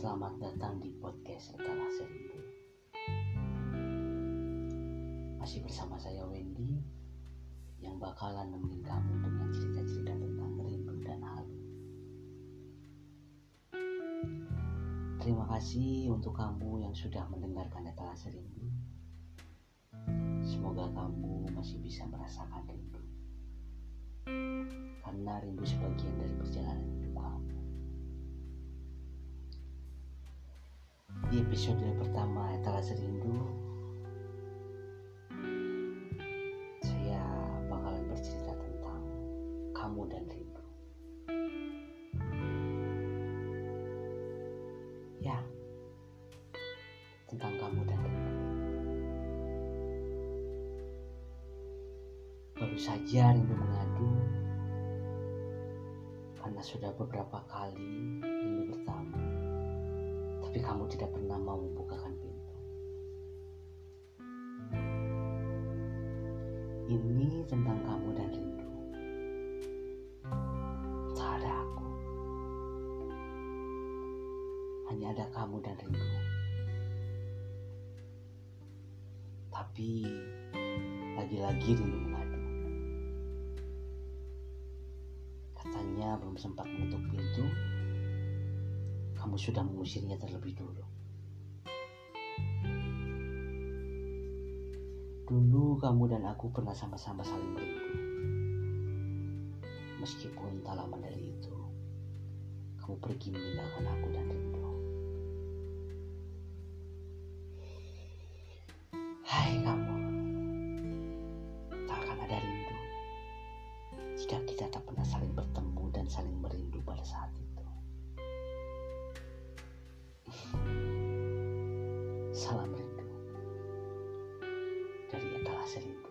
Selamat datang di podcast Setelah Seribu Masih bersama saya Wendy yang bakalan nemenin kamu dengan cerita-cerita tentang rindu dan halu. Terima kasih untuk kamu yang sudah mendengarkan Setelah Seribu Semoga kamu masih bisa merasakan rindu. Karena rindu sebagian dari perjalanan episode pertama etalase rindu, saya bakalan bercerita tentang kamu dan rindu. Ya, tentang kamu dan rindu. Baru saja rindu mengadu karena sudah beberapa kali rindu bertamu, tapi kamu tidak pernah mau membukakan pintu. Ini tentang kamu dan rindu. Tak ada aku. Hanya ada kamu dan rindu. Tapi lagi-lagi rindu mengadu. Katanya belum sempat menutup pintu, kamu sudah mengusirnya terlebih dulu. Dulu kamu dan aku pernah sama-sama saling merindu. Meskipun tak lama dari itu, kamu pergi meninggalkan aku dan rindu. Salam rindu dari etalase rindu.